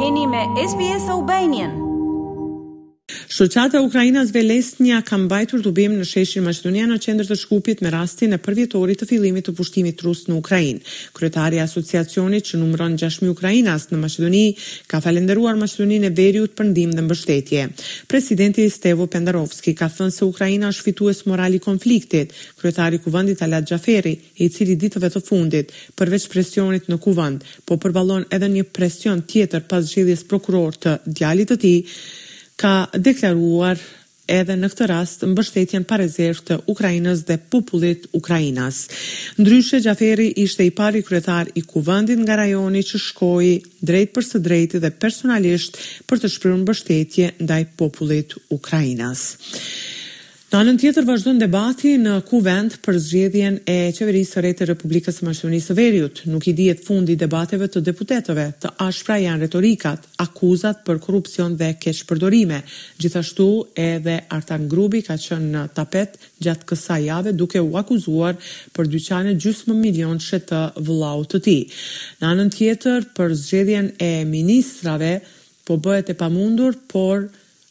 Jeni me SBS Albanian. Shoqata e Ukrainas Velesnia ka mbajtur tubim në sheshin Maqedonia në qendër të Shkupit me rastin e përvjetorit të fillimit të pushtimit rus në Ukrainë. Kryetari i asociacionit që numëron 6.000 ukrainas në Maqedoni ka falënderuar Maqedoninë e Veriut për ndihmë dhe mbështetje. Presidenti Stevo Pendarovski ka thënë se Ukraina është fitues moral i konfliktit, Kryetari i Kuvendit Talat Xhaferi, i cili ditëve të fundit, përveç presionit në Kuvend, po përballon edhe një presion tjetër pas zgjedhjes prokuror të djalit të tij, ka deklaruar edhe në këtë rast mbështetjen pa rezervë të Ukrainës dhe popullit ukrainas. Ndryshe, Xhaferi ishte i pari kryetar i Kuvendit nga rajoni që shkoi drejt për së drejti dhe personalisht për të shprehur mbështetje ndaj popullit ukrainas. Në anën tjetër vazhdon debati në Kuvend për zgjedhjen e Qeverisë së re të Republikës së Maqedonisë së Veriut. Nuk i dihet fundi i debateve të deputetëve, të ashpra janë retorikat, akuzat për korrupsion dhe keqpërdorime. Gjithashtu edhe Artan Grubi ka qenë në tapet gjatë kësaj jave duke u akuzuar për dyqane gjysmëmilionëshe të vëllaut të tij. Në anën tjetër për zgjedhjen e ministrave po bëhet e pamundur, por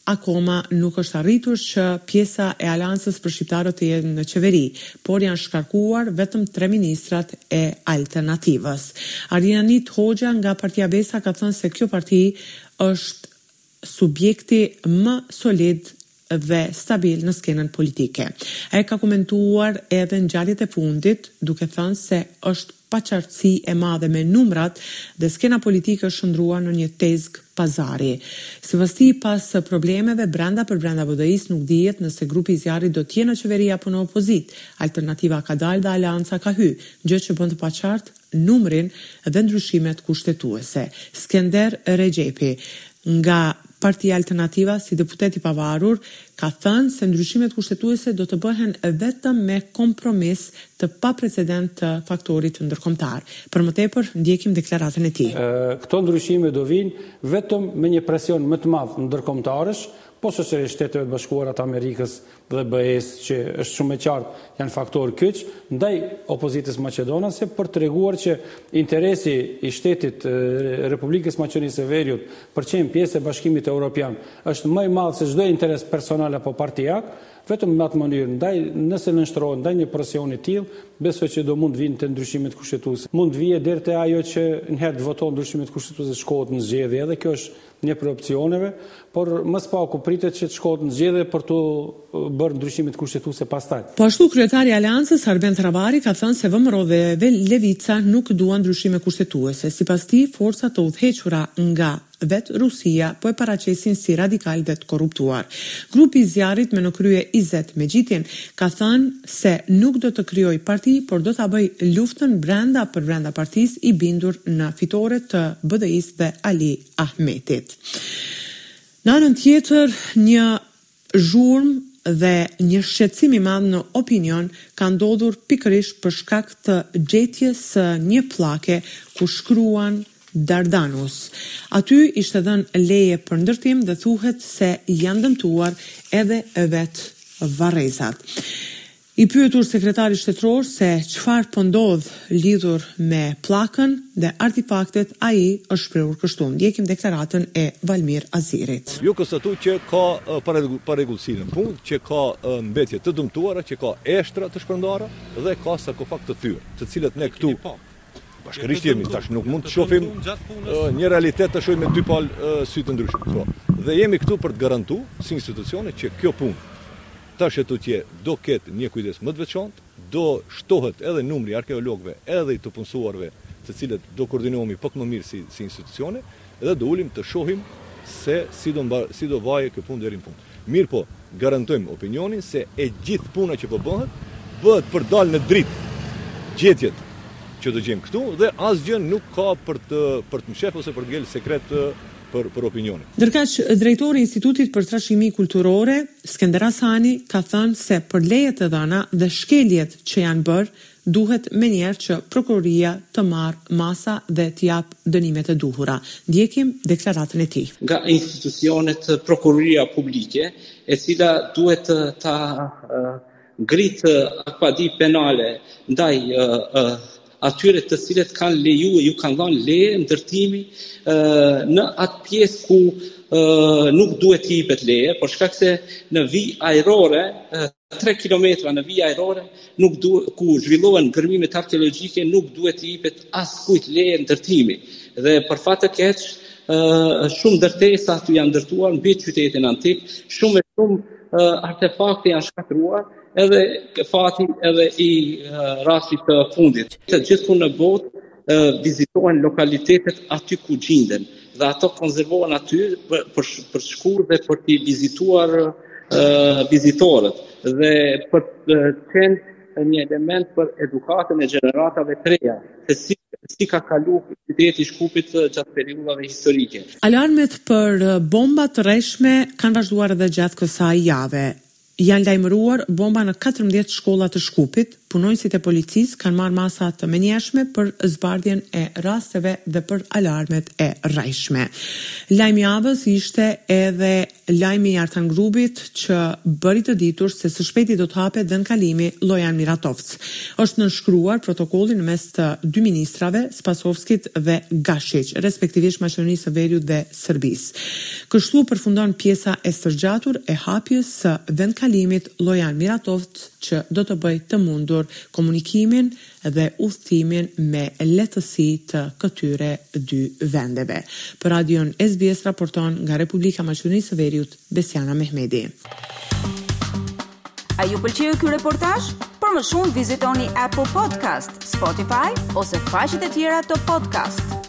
Akoma nuk është arritur që pjesa e Aleancës për Shqiptarët të jetë në qeveri, por janë shkarkuar vetëm tre ministrat e Alternativës. Arianit Hoxha nga Partia Besa ka thënë se kjo parti është subjekti më solid dhe stabil në skenën politike. Ai ka komentuar edhe ngjarjet e fundit, duke thënë se është paqartësi e madhe me numrat dhe skena politike është shndërrua në një tezgë pazari. Sipas tij, pas problemeve brenda përbrenda BDI-së nuk dihet nëse grupi i zjarrit do të jenë në qeveri apo në opozitë, Alternativa ka dalë dhe Aleanca ka hy, gjë që bën të paqartë numrin dhe ndryshimet kushtetuese. Skender Rexhepi, nga Partia Alternativa, si deputet i pavarur, ka thënë se ndryshimet kushtetuese do të bëhen vetëm me kompromis të paprecedent të faktorit ndërkombëtar. Për më tepër, ndjekim deklaratën e tij. Këto ndryshime do vijnë vetëm me një presion më të madh ndërkombëtarësh, posaçërisht Shteteve të Bashkuara të Amerikës, dhe BE-së që është shumë e qartë janë faktorë kyç ndaj opozitës maqedonase për të treguar që interesi i shtetit Republikës Maqedonisë së Veriut për qenë pjesë e Bashkimit Europian është më i madh se çdo interes personal apo partiak, vetëm në atë mënyrë, ndaj nëse nënshtrohet ndaj një presioni të tillë, besoj që do mund të vijnë te ndryshimet kushtetuese. Mund të vijë deri te ajo që njëherë të votohen ndryshimet kushtetuese të shkohet në zgjedhje, edhe kjo është një prej opsioneve, por më së paku pritet që të shkohet në zgjedhje për të bërë ndryshimet kushtetuese pastaj. Po ashtu kryetari i Aleancës, Arben Taravari ka thënë se VMRO dhe Levica nuk duan ndryshime kushtetuese. Sipas tij, forca të udhëhequra nga vetë Rusia po e paraqesin si radikal dhe të korruptuar. Grupi i zjarrit me në krye Izet Mexhitin ka thënë, se nuk do të krijojë parti, por do ta bëjë luftën brenda për brenda partisë, i bindur në fitore të BDI-së dhe Ali Ahmetit. Në anën tjetër, një zhurmë dhe një shqetësim i madh në opinion ka ndodhur pikërisht për shkak të gjetjes së një pllake ku shkruan Dardanus. Aty ishte dhënë leje për ndërtim dhe thuhet se janë dëmtuar edhe vetë varrezat. I pyetur sekretari shtetëror se çfarë po ndodh lidhur me pllakën dhe artefaktet ai është shprehur kështu, ndjekim deklaratën e Valmir Azirit. U konstatu që ka parregullsi në punë, që ka mbetje të dëmtuara, që ka eshtra të shpërndara dhe ka sarkofagë të thyer, të cilët ne këtu Bashkërisht jemi, tash nuk mund të shofim një realitet ta shofim me dy palë sy të ndryshme. Po. Dhe jemi këtu për të garantu si institucione që kjo punë tash e tutje do ketë një kujdes më të veçantë, do shtohet edhe numri arkeologëve edhe i të punësuarve të cilët do koordinohemi pak më mirë si, si institucione dhe do ulemi të shohim se si do, mba, si do vaje kjo punë deri në fund. Mirëpo, garantojmë opinionin se e gjithë puna që po bëhet, bëhet për të dalë në dritë gjetjet që të gjejmë këtu dhe asgjë nuk ka për të për të mshef ose për të ngel sekret për për opinionin. Ndërkaq, drejtori i Institutit për Trashëgimi Kulturore, Skënder Asani, ka thënë se për lejet e dhëna dhe shkeljet që janë bërë, Duhet menjëherë që prokuroria të marrë masa dhe të japë dënimet e duhura. Ndjekim deklaratën e tij. Nga institucionet Prokuroria Publike, e cila duhet të ngritë aktpadi penale ndaj atyre të cilët kanë lejuar, ju kanë dhënë leje ndërtimi në atë pjesë ku nuk duhet të jepet leje, për shkak se në vijë ajrore 3 kilometra në vijë ajrore nuk ku zhvillohen gërmimet arkeologjike nuk duhet të jepet askujt leje ndërtimi dhe për fat të keq shumë ndërtesa aty janë ndërtuar mbi qytetin antik shumë e shumë artefakte janë shkatërruar edhe fati edhe i rastit të fundit gjithkund në botë vizitohen lokalitetet aty ku gjinden dhe ato konzervohen aty për për, për të shkuar dhe për të vizituar uh, vizitorët dhe për të qenë një element për edukatën e gjeneratave të reja, se si si ka kalu qyteti i Shkupit gjatë periudhave historike. Alarmet për bomba të rrejshme kanë vazhduar edhe gjatë kësaj jave. Janë lajmëruar bomba në katërmbëdhjetë shkolla të Shkupit, punonjësit e policisë kanë marrë masa të menjëhershme për zbardhjen e rasteve dhe për alarmet e rrejshme. Lajmi i javës ishte edhe lajmi i Artan Grubit që bëri të ditur se së shpejti do të hapet vendkalimi Llojan-Miratovc. Është nënshkruar protokolli në mes të dy ministrave, Spasovskit dhe Gashiq, respektivisht Maqedonisë së Veriut dhe Serbisë. Kështu përfundon pjesa e stërgjatur e hapjes së vendkalimit Llojan-Miratovc që do të bëjë të mundur komunikimin dhe udhëtimin me lehtësi të këtyre dy vendeve. Për Radion SBS raporton nga Republika e Maqedonisë së Veriut, Besjana Mehmedi. A ju pëlqeu ky reportazh? Për më shumë vizitoni Apple Podcast, Spotify ose faqet e tjera të podcast.